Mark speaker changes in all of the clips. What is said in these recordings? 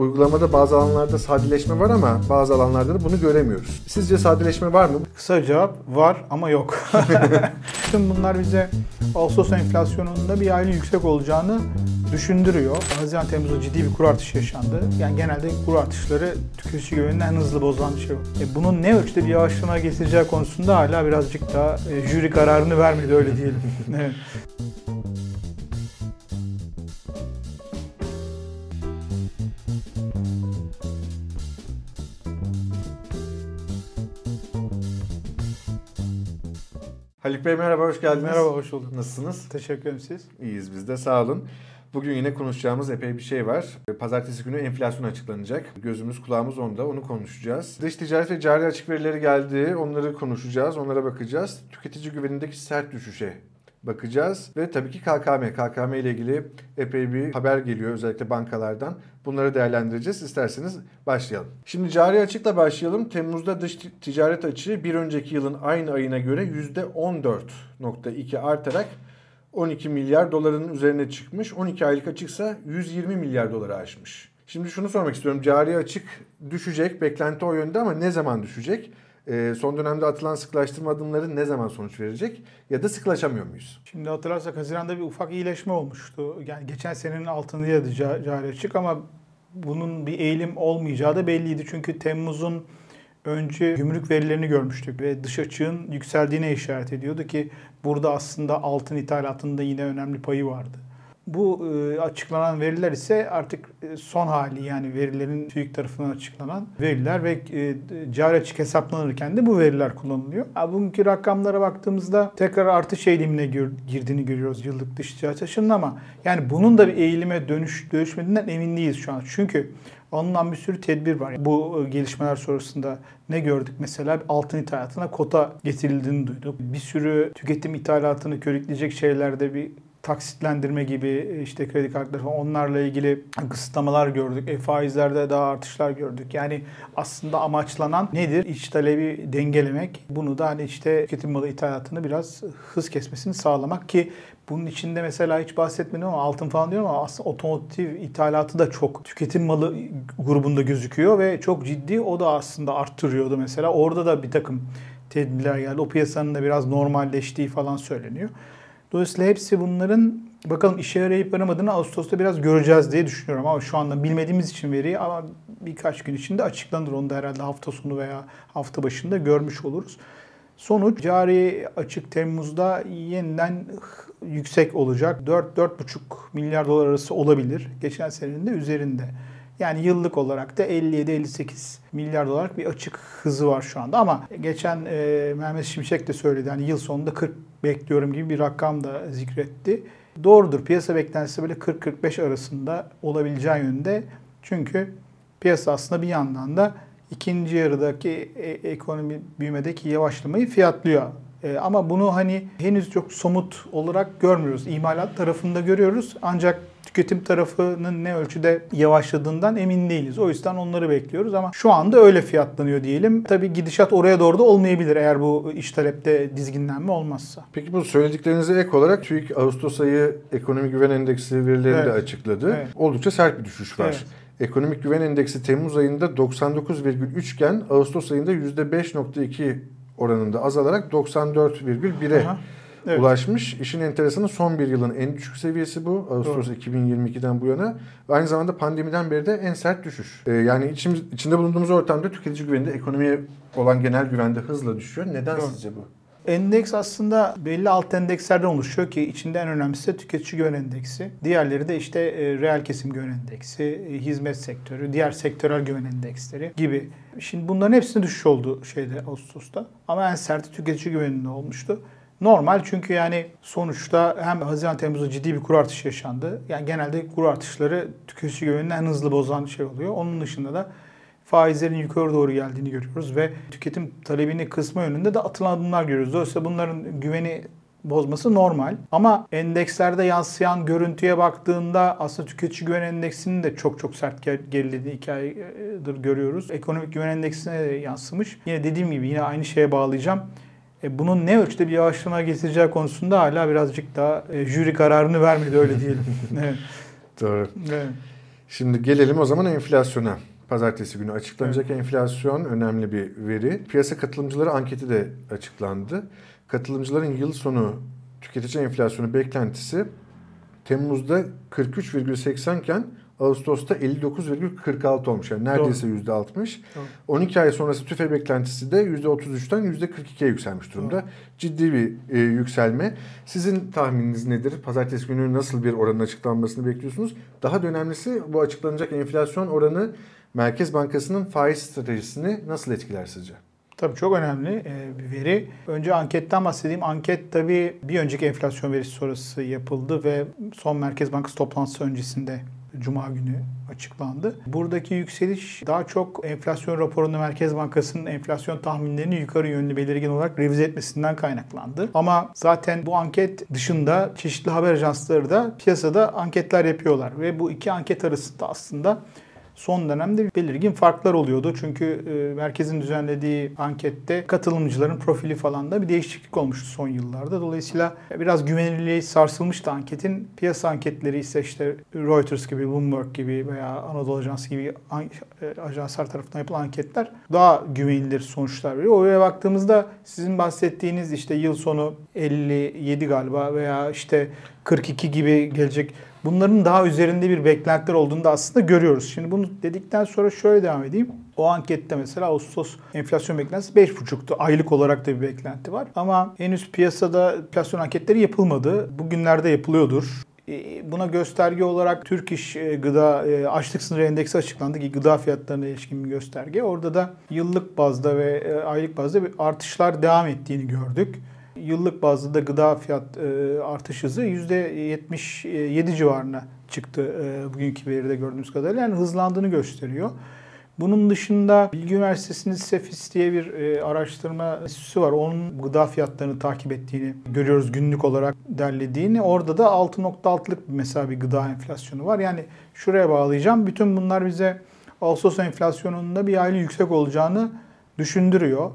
Speaker 1: Uygulamada bazı alanlarda sadeleşme var ama bazı alanlarda da bunu göremiyoruz. Sizce sadeleşme var mı?
Speaker 2: Kısa cevap var ama yok. Tüm bunlar bize Ağustos enflasyonunda bir aylık yüksek olacağını düşündürüyor. Haziran Temmuz'da ciddi bir kur artışı yaşandı. Yani genelde kur artışları tüketici güvenini en hızlı bozan şey. E bunun ne ölçüde bir yavaşlama getireceği konusunda hala birazcık daha e, jüri kararını vermedi öyle diyelim. evet.
Speaker 1: Haluk Bey merhaba, hoş geldiniz.
Speaker 2: Merhaba, hoş bulduk.
Speaker 1: Nasılsınız?
Speaker 2: Teşekkür ederim siz.
Speaker 1: İyiyiz biz de, sağ olun. Bugün yine konuşacağımız epey bir şey var. Pazartesi günü enflasyon açıklanacak. Gözümüz kulağımız onda, onu konuşacağız. Dış ticaret ve cari açık verileri geldi. Onları konuşacağız, onlara bakacağız. Tüketici güvenindeki sert düşüşe bakacağız. Ve tabii ki KKM. KKM ile ilgili epey bir haber geliyor özellikle bankalardan. Bunları değerlendireceğiz. İsterseniz başlayalım. Şimdi cari açıkla başlayalım. Temmuz'da dış ticaret açığı bir önceki yılın aynı ayına göre %14.2 artarak 12 milyar doların üzerine çıkmış. 12 aylık açıksa 120 milyar doları aşmış. Şimdi şunu sormak istiyorum. Cari açık düşecek, beklenti o yönde ama ne zaman düşecek? Ee, son dönemde atılan sıklaştırma adımları ne zaman sonuç verecek? Ya da sıklaşamıyor muyuz?
Speaker 2: Şimdi hatırlarsak Haziran'da bir ufak iyileşme olmuştu. Yani geçen senenin altındaydı cari açık ama bunun bir eğilim olmayacağı da belliydi. Çünkü Temmuz'un önce gümrük verilerini görmüştük ve dış açığın yükseldiğine işaret ediyordu ki burada aslında altın ithalatında yine önemli payı vardı. Bu e, açıklanan veriler ise artık e, son hali yani verilerin TÜİK tarafından açıklanan veriler ve e, cari açık hesaplanırken de bu veriler kullanılıyor. Bugünkü rakamlara baktığımızda tekrar artış eğilimine girdiğini görüyoruz yıllık dış ticaret açığının ama yani bunun da bir eğilime dönüş dönüşmediğinden emin değiliz şu an. Çünkü alınan bir sürü tedbir var. Bu gelişmeler sonrasında ne gördük? Mesela altın ithalatına kota getirildiğini duyduk. Bir sürü tüketim ithalatını körükleyecek şeylerde bir taksitlendirme gibi işte kredi kartları falan onlarla ilgili kısıtlamalar gördük. E, faizlerde daha artışlar gördük. Yani aslında amaçlanan nedir? İç talebi dengelemek. Bunu da hani işte tüketim malı ithalatını biraz hız kesmesini sağlamak ki bunun içinde mesela hiç bahsetmedim ama altın falan diyorum ama aslında otomotiv ithalatı da çok tüketim malı grubunda gözüküyor ve çok ciddi o da aslında arttırıyordu mesela. Orada da bir takım tedbirler geldi. O piyasanın da biraz normalleştiği falan söyleniyor. Dolayısıyla hepsi bunların bakalım işe yarayıp yaramadığını Ağustos'ta biraz göreceğiz diye düşünüyorum. Ama şu anda bilmediğimiz için veriyi ama birkaç gün içinde açıklanır. Onu da herhalde hafta sonu veya hafta başında görmüş oluruz. Sonuç cari açık Temmuz'da yeniden yüksek olacak. 4-4,5 milyar dolar arası olabilir. Geçen senenin de üzerinde. Yani yıllık olarak da 57-58 milyar dolarlık bir açık hızı var şu anda. Ama geçen e, Mehmet Şimşek de söyledi. Yani yıl sonunda 40 bekliyorum gibi bir rakam da zikretti. Doğrudur. Piyasa beklentisi böyle 40-45 arasında olabileceği yönde. Çünkü piyasa aslında bir yandan da ikinci yarıdaki e, ekonomi büyümedeki yavaşlamayı fiyatlıyor. E, ama bunu hani henüz çok somut olarak görmüyoruz. İmalat tarafında görüyoruz. Ancak tüketim tarafının ne ölçüde yavaşladığından emin değiliz. O yüzden onları bekliyoruz ama şu anda öyle fiyatlanıyor diyelim. Tabii gidişat oraya doğru da olmayabilir eğer bu iş talepte dizginlenme olmazsa.
Speaker 1: Peki bu söylediklerinize ek olarak TÜİK Ağustos ayı ekonomi güven endeksi verilerini evet. de açıkladı. Evet. Oldukça sert bir düşüş var. Evet. Ekonomik güven endeksi Temmuz ayında 99,3 iken Ağustos ayında %5,2 oranında azalarak 94,1'e evet. ulaşmış. İşin enteresanı son bir yılın en düşük seviyesi bu. Ağustos Doğru. 2022'den bu yana. Ve aynı zamanda pandemiden beri de en sert düşüş. Ee, yani içimiz, içinde bulunduğumuz ortamda tüketici güveninde ekonomiye olan genel güvende hızla düşüyor. Neden Doğru. sizce bu?
Speaker 2: Endeks aslında belli alt endekslerden oluşuyor ki içinde en önemlisi tüketici güven endeksi. Diğerleri de işte e, reel kesim güven endeksi, e, hizmet sektörü, diğer sektörel güven endeksleri gibi. Şimdi bunların hepsinde düşüş oldu şeyde Ağustos'ta. Ama en sert tüketici güveninde olmuştu. Normal çünkü yani sonuçta hem Haziran Temmuz'da ciddi bir kur artışı yaşandı. Yani genelde kur artışları tüketici güvenini en hızlı bozan şey oluyor. Onun dışında da faizlerin yukarı doğru geldiğini görüyoruz ve tüketim talebini kısma yönünde de atılan adımlar görüyoruz. Dolayısıyla bunların güveni bozması normal. Ama endekslerde yansıyan görüntüye baktığında aslında tüketici güven endeksinin de çok çok sert gerilediği iki aydır görüyoruz. Ekonomik güven endeksine de yansımış. Yine dediğim gibi yine aynı şeye bağlayacağım. E, bunun ne ölçüde bir yavaşlama getireceği konusunda hala birazcık daha e, jüri kararını vermedi öyle diyelim. evet.
Speaker 1: Doğru. Evet. Şimdi gelelim o zaman enflasyona. Pazartesi günü açıklanacak evet. enflasyon önemli bir veri. Piyasa katılımcıları anketi de açıklandı. Katılımcıların yıl sonu tüketici enflasyonu beklentisi Temmuz'da 43,80 iken Ağustos'ta 59,46 olmuş. Yani neredeyse Doğru. %60. Doğru. 12 ay sonrası tüfe beklentisi de %33'ten %42'ye yükselmiş durumda. Doğru. Ciddi bir e, yükselme. Sizin tahmininiz nedir? Pazartesi günü nasıl bir oranın açıklanmasını bekliyorsunuz? Daha da önemlisi bu açıklanacak enflasyon oranı Merkez Bankası'nın faiz stratejisini nasıl etkiler sizce?
Speaker 2: Tabii çok önemli e, bir veri. Önce anketten bahsedeyim. Anket tabii bir önceki enflasyon verisi sonrası yapıldı ve son Merkez Bankası toplantısı öncesinde Cuma günü açıklandı. Buradaki yükseliş daha çok enflasyon raporunda Merkez Bankası'nın enflasyon tahminlerini yukarı yönlü belirgin olarak revize etmesinden kaynaklandı. Ama zaten bu anket dışında çeşitli haber ajansları da piyasada anketler yapıyorlar ve bu iki anket arasında aslında son dönemde belirgin farklar oluyordu. Çünkü e, merkezin düzenlediği ankette katılımcıların profili falan da bir değişiklik olmuştu son yıllarda. Dolayısıyla biraz güvenilirliği sarsılmıştı anketin. Piyasa anketleri ise işte Reuters gibi, Bloomberg gibi veya Anadolu Ajansı gibi e, ajanslar tarafından yapılan anketler daha güvenilir sonuçlar veriyor. Oraya baktığımızda sizin bahsettiğiniz işte yıl sonu 57 galiba veya işte 42 gibi gelecek bunların daha üzerinde bir beklentiler olduğunu da aslında görüyoruz. Şimdi bunu dedikten sonra şöyle devam edeyim. O ankette mesela Ağustos enflasyon beklentisi 5,5'tu. Aylık olarak da bir beklenti var. Ama henüz piyasada enflasyon anketleri yapılmadı. Bugünlerde yapılıyordur. E, buna gösterge olarak Türk İş e, Gıda e, Açlık Sınırı Endeksi açıklandı ki gıda fiyatlarına ilişkin bir gösterge. Orada da yıllık bazda ve aylık bazda bir artışlar devam ettiğini gördük yıllık bazda da gıda fiyat e, artış hızı %77 civarına çıktı e, bugünkü veride gördüğümüz kadarıyla. Yani hızlandığını gösteriyor. Bunun dışında Bilgi Üniversitesi'nin Sefis diye bir e, araştırma enstitüsü var. Onun gıda fiyatlarını takip ettiğini görüyoruz günlük olarak derlediğini. Orada da 6.6'lık mesela bir gıda enflasyonu var. Yani şuraya bağlayacağım. Bütün bunlar bize Ağustos enflasyonunda bir aylık yüksek olacağını düşündürüyor.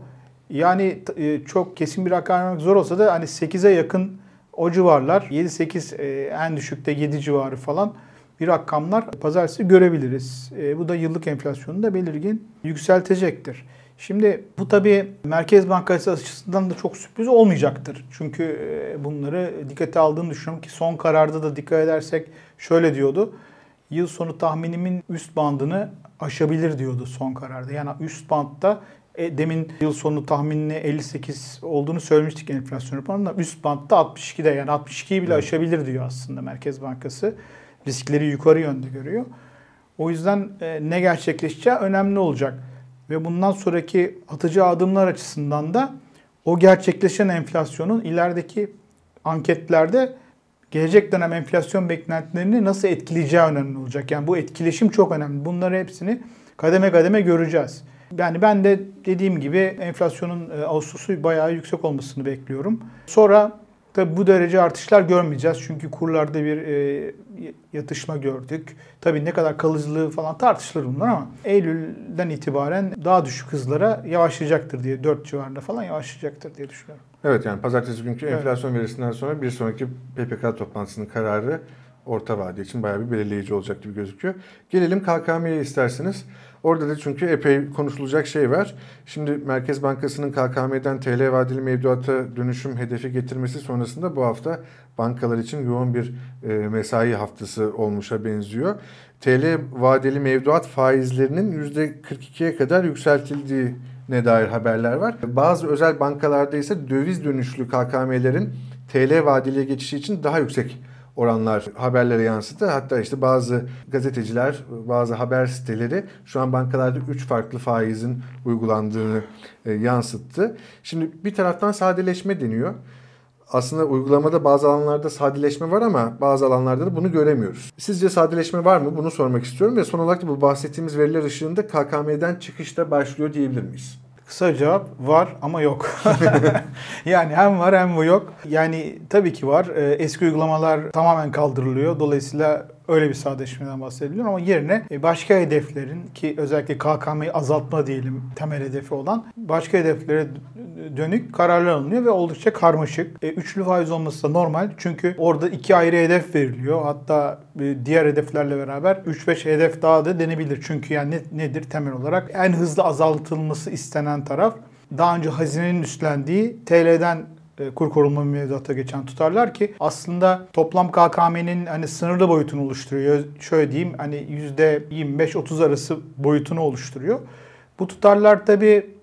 Speaker 2: Yani e, çok kesin bir rakam vermek zor olsa da hani 8'e yakın o civarlar 7-8 e, en düşükte 7 civarı falan bir rakamlar pazartesi görebiliriz. E, bu da yıllık enflasyonu da belirgin yükseltecektir. Şimdi bu tabii Merkez Bankası açısından da çok sürpriz olmayacaktır. Çünkü bunları dikkate aldığını düşünüyorum ki son kararda da dikkat edersek şöyle diyordu. Yıl sonu tahminimin üst bandını aşabilir diyordu son kararda. Yani üst bandta e, demin yıl sonu tahminine 58 olduğunu söylemiştik enflasyon raporunda. Üst bantta 62'de yani 62'yi bile aşabilir diyor aslında Merkez Bankası. Riskleri yukarı yönde görüyor. O yüzden e, ne gerçekleşeceği önemli olacak. Ve bundan sonraki atacağı adımlar açısından da o gerçekleşen enflasyonun ilerideki anketlerde gelecek dönem enflasyon beklentilerini nasıl etkileyeceği önemli olacak. Yani bu etkileşim çok önemli. Bunları hepsini kademe kademe göreceğiz. Yani ben de dediğim gibi enflasyonun e, Ağustos'u bayağı yüksek olmasını bekliyorum. Sonra tabi bu derece artışlar görmeyeceğiz. Çünkü kurlarda bir e, yatışma gördük. Tabi ne kadar kalıcılığı falan tartışılır bunlar ama Eylül'den itibaren daha düşük hızlara yavaşlayacaktır diye 4 civarında falan yavaşlayacaktır diye düşünüyorum.
Speaker 1: Evet yani pazartesi günkü enflasyon evet. verisinden sonra bir sonraki PPK toplantısının kararı orta vade için bayağı bir belirleyici olacak gibi gözüküyor. Gelelim KKM'ye isterseniz. Orada da çünkü epey konuşulacak şey var. Şimdi Merkez Bankası'nın KKM'den TL vadeli mevduata dönüşüm hedefi getirmesi sonrasında bu hafta bankalar için yoğun bir e, mesai haftası olmuşa benziyor. TL vadeli mevduat faizlerinin %42'ye kadar yükseltildiği ne dair haberler var. Bazı özel bankalarda ise döviz dönüşlü KKM'lerin TL vadeliye geçişi için daha yüksek oranlar haberlere yansıdı. Hatta işte bazı gazeteciler, bazı haber siteleri şu an bankalarda 3 farklı faizin uygulandığını e, yansıttı. Şimdi bir taraftan sadeleşme deniyor. Aslında uygulamada bazı alanlarda sadeleşme var ama bazı alanlarda da bunu göremiyoruz. Sizce sadeleşme var mı? Bunu sormak istiyorum ve son olarak da bu bahsettiğimiz veriler ışığında KKM'den çıkışta başlıyor diyebilir miyiz?
Speaker 2: Kısa cevap var ama yok. yani hem var hem bu yok. Yani tabii ki var. Ee, eski uygulamalar tamamen kaldırılıyor. Dolayısıyla Öyle bir sadeleşmeden bahsediliyor ama yerine e, başka hedeflerin ki özellikle KKM'yi azaltma diyelim temel hedefi olan başka hedeflere dönük kararlar alınıyor ve oldukça karmaşık. E, üçlü faiz olması da normal çünkü orada iki ayrı hedef veriliyor. Hatta e, diğer hedeflerle beraber 3-5 hedef daha da denebilir. Çünkü yani ne, nedir temel olarak? En hızlı azaltılması istenen taraf daha önce hazinenin üstlendiği TL'den kur korunma mevduata geçen tutarlar ki aslında toplam KKM'nin hani sınırlı boyutunu oluşturuyor. Şöyle diyeyim hani %25-30 arası boyutunu oluşturuyor. Bu tutarlar tabi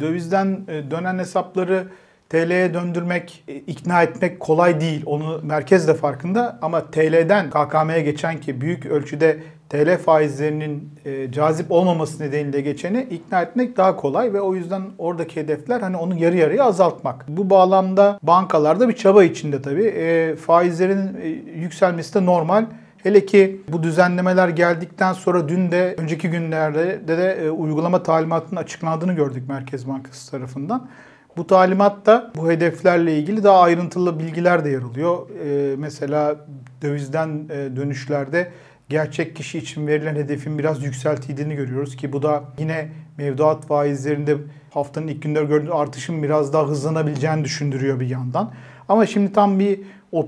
Speaker 2: dövizden e, dönen hesapları TL'ye döndürmek, e, ikna etmek kolay değil. Onu merkez de farkında ama TL'den KKM'ye geçen ki büyük ölçüde TL faizlerinin e, cazip olmaması nedeniyle geçeni ikna etmek daha kolay ve o yüzden oradaki hedefler hani onu yarı yarıya azaltmak. Bu bağlamda bankalarda bir çaba içinde tabii. E, faizlerin e, yükselmesi de normal. Hele ki bu düzenlemeler geldikten sonra dün de önceki günlerde de, de e, uygulama talimatının açıklandığını gördük Merkez Bankası tarafından. Bu talimatta bu hedeflerle ilgili daha ayrıntılı bilgiler de yer alıyor. E, mesela dövizden e, dönüşlerde gerçek kişi için verilen hedefin biraz yükseltildiğini görüyoruz ki bu da yine mevduat faizlerinde haftanın ilk günleri gördüğümüz artışın biraz daha hızlanabileceğini düşündürüyor bir yandan. Ama şimdi tam bir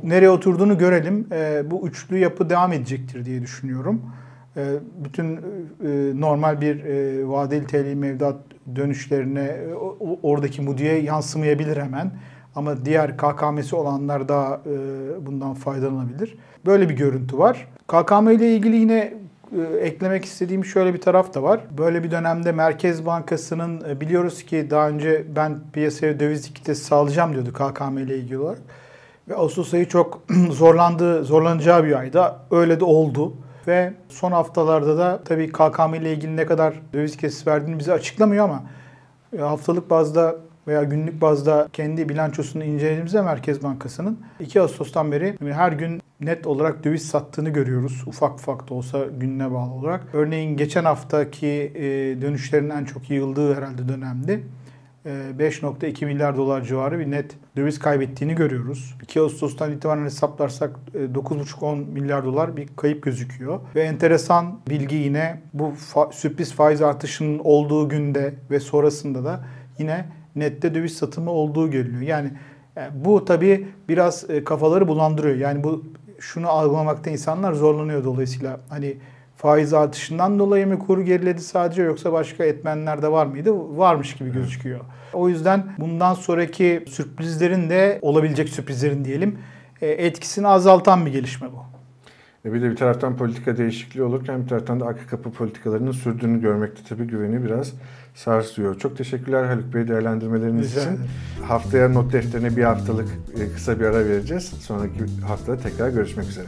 Speaker 2: nereye oturduğunu görelim. E, bu üçlü yapı devam edecektir diye düşünüyorum. E, bütün e, normal bir e, vadeli TL mevduat dönüşlerine e, oradaki mudiye yansımayabilir hemen. Ama diğer KKM'si olanlar da e, bundan faydalanabilir. Böyle bir görüntü var. KKM ile ilgili yine e, eklemek istediğim şöyle bir taraf da var. Böyle bir dönemde Merkez Bankası'nın e, biliyoruz ki daha önce ben piyasaya döviz likiditesi sağlayacağım diyordu KKM ile ilgili olarak. Ve Ağustos ayı çok zorlandı, zorlanacağı bir ayda. Öyle de oldu. Ve son haftalarda da tabii KKM ile ilgili ne kadar döviz kesisi verdiğini bize açıklamıyor ama haftalık bazda veya günlük bazda kendi bilançosunu incelediğimizde Merkez Bankası'nın 2 Ağustos'tan beri her gün net olarak döviz sattığını görüyoruz. Ufak ufak da olsa gününe bağlı olarak. Örneğin geçen haftaki e, dönüşlerin en çok yığıldığı herhalde dönemdi. 5.2 milyar dolar civarı bir net döviz kaybettiğini görüyoruz. 2 Ağustos'tan itibaren hesaplarsak 9.5-10 e, milyar dolar bir kayıp gözüküyor. Ve enteresan bilgi yine bu fa- sürpriz faiz artışının olduğu günde ve sonrasında da yine nette döviz satımı olduğu. Yani, yani e, bu tabii biraz e, kafaları bulandırıyor. Yani bu şunu algılamakta insanlar zorlanıyor dolayısıyla. Hani faiz artışından dolayı mı kur geriledi sadece yoksa başka etmenler de var mıydı? Varmış gibi gözüküyor. O yüzden bundan sonraki sürprizlerin de olabilecek sürprizlerin diyelim e, etkisini azaltan bir gelişme bu.
Speaker 1: E bir de bir taraftan politika değişikliği olurken bir taraftan da arka kapı politikalarının sürdüğünü görmekte tabii güveni biraz sarsıyor. Çok teşekkürler Haluk Bey değerlendirmeleriniz için. Haftaya not defterine bir haftalık e, kısa bir ara vereceğiz. Sonraki haftada tekrar görüşmek üzere.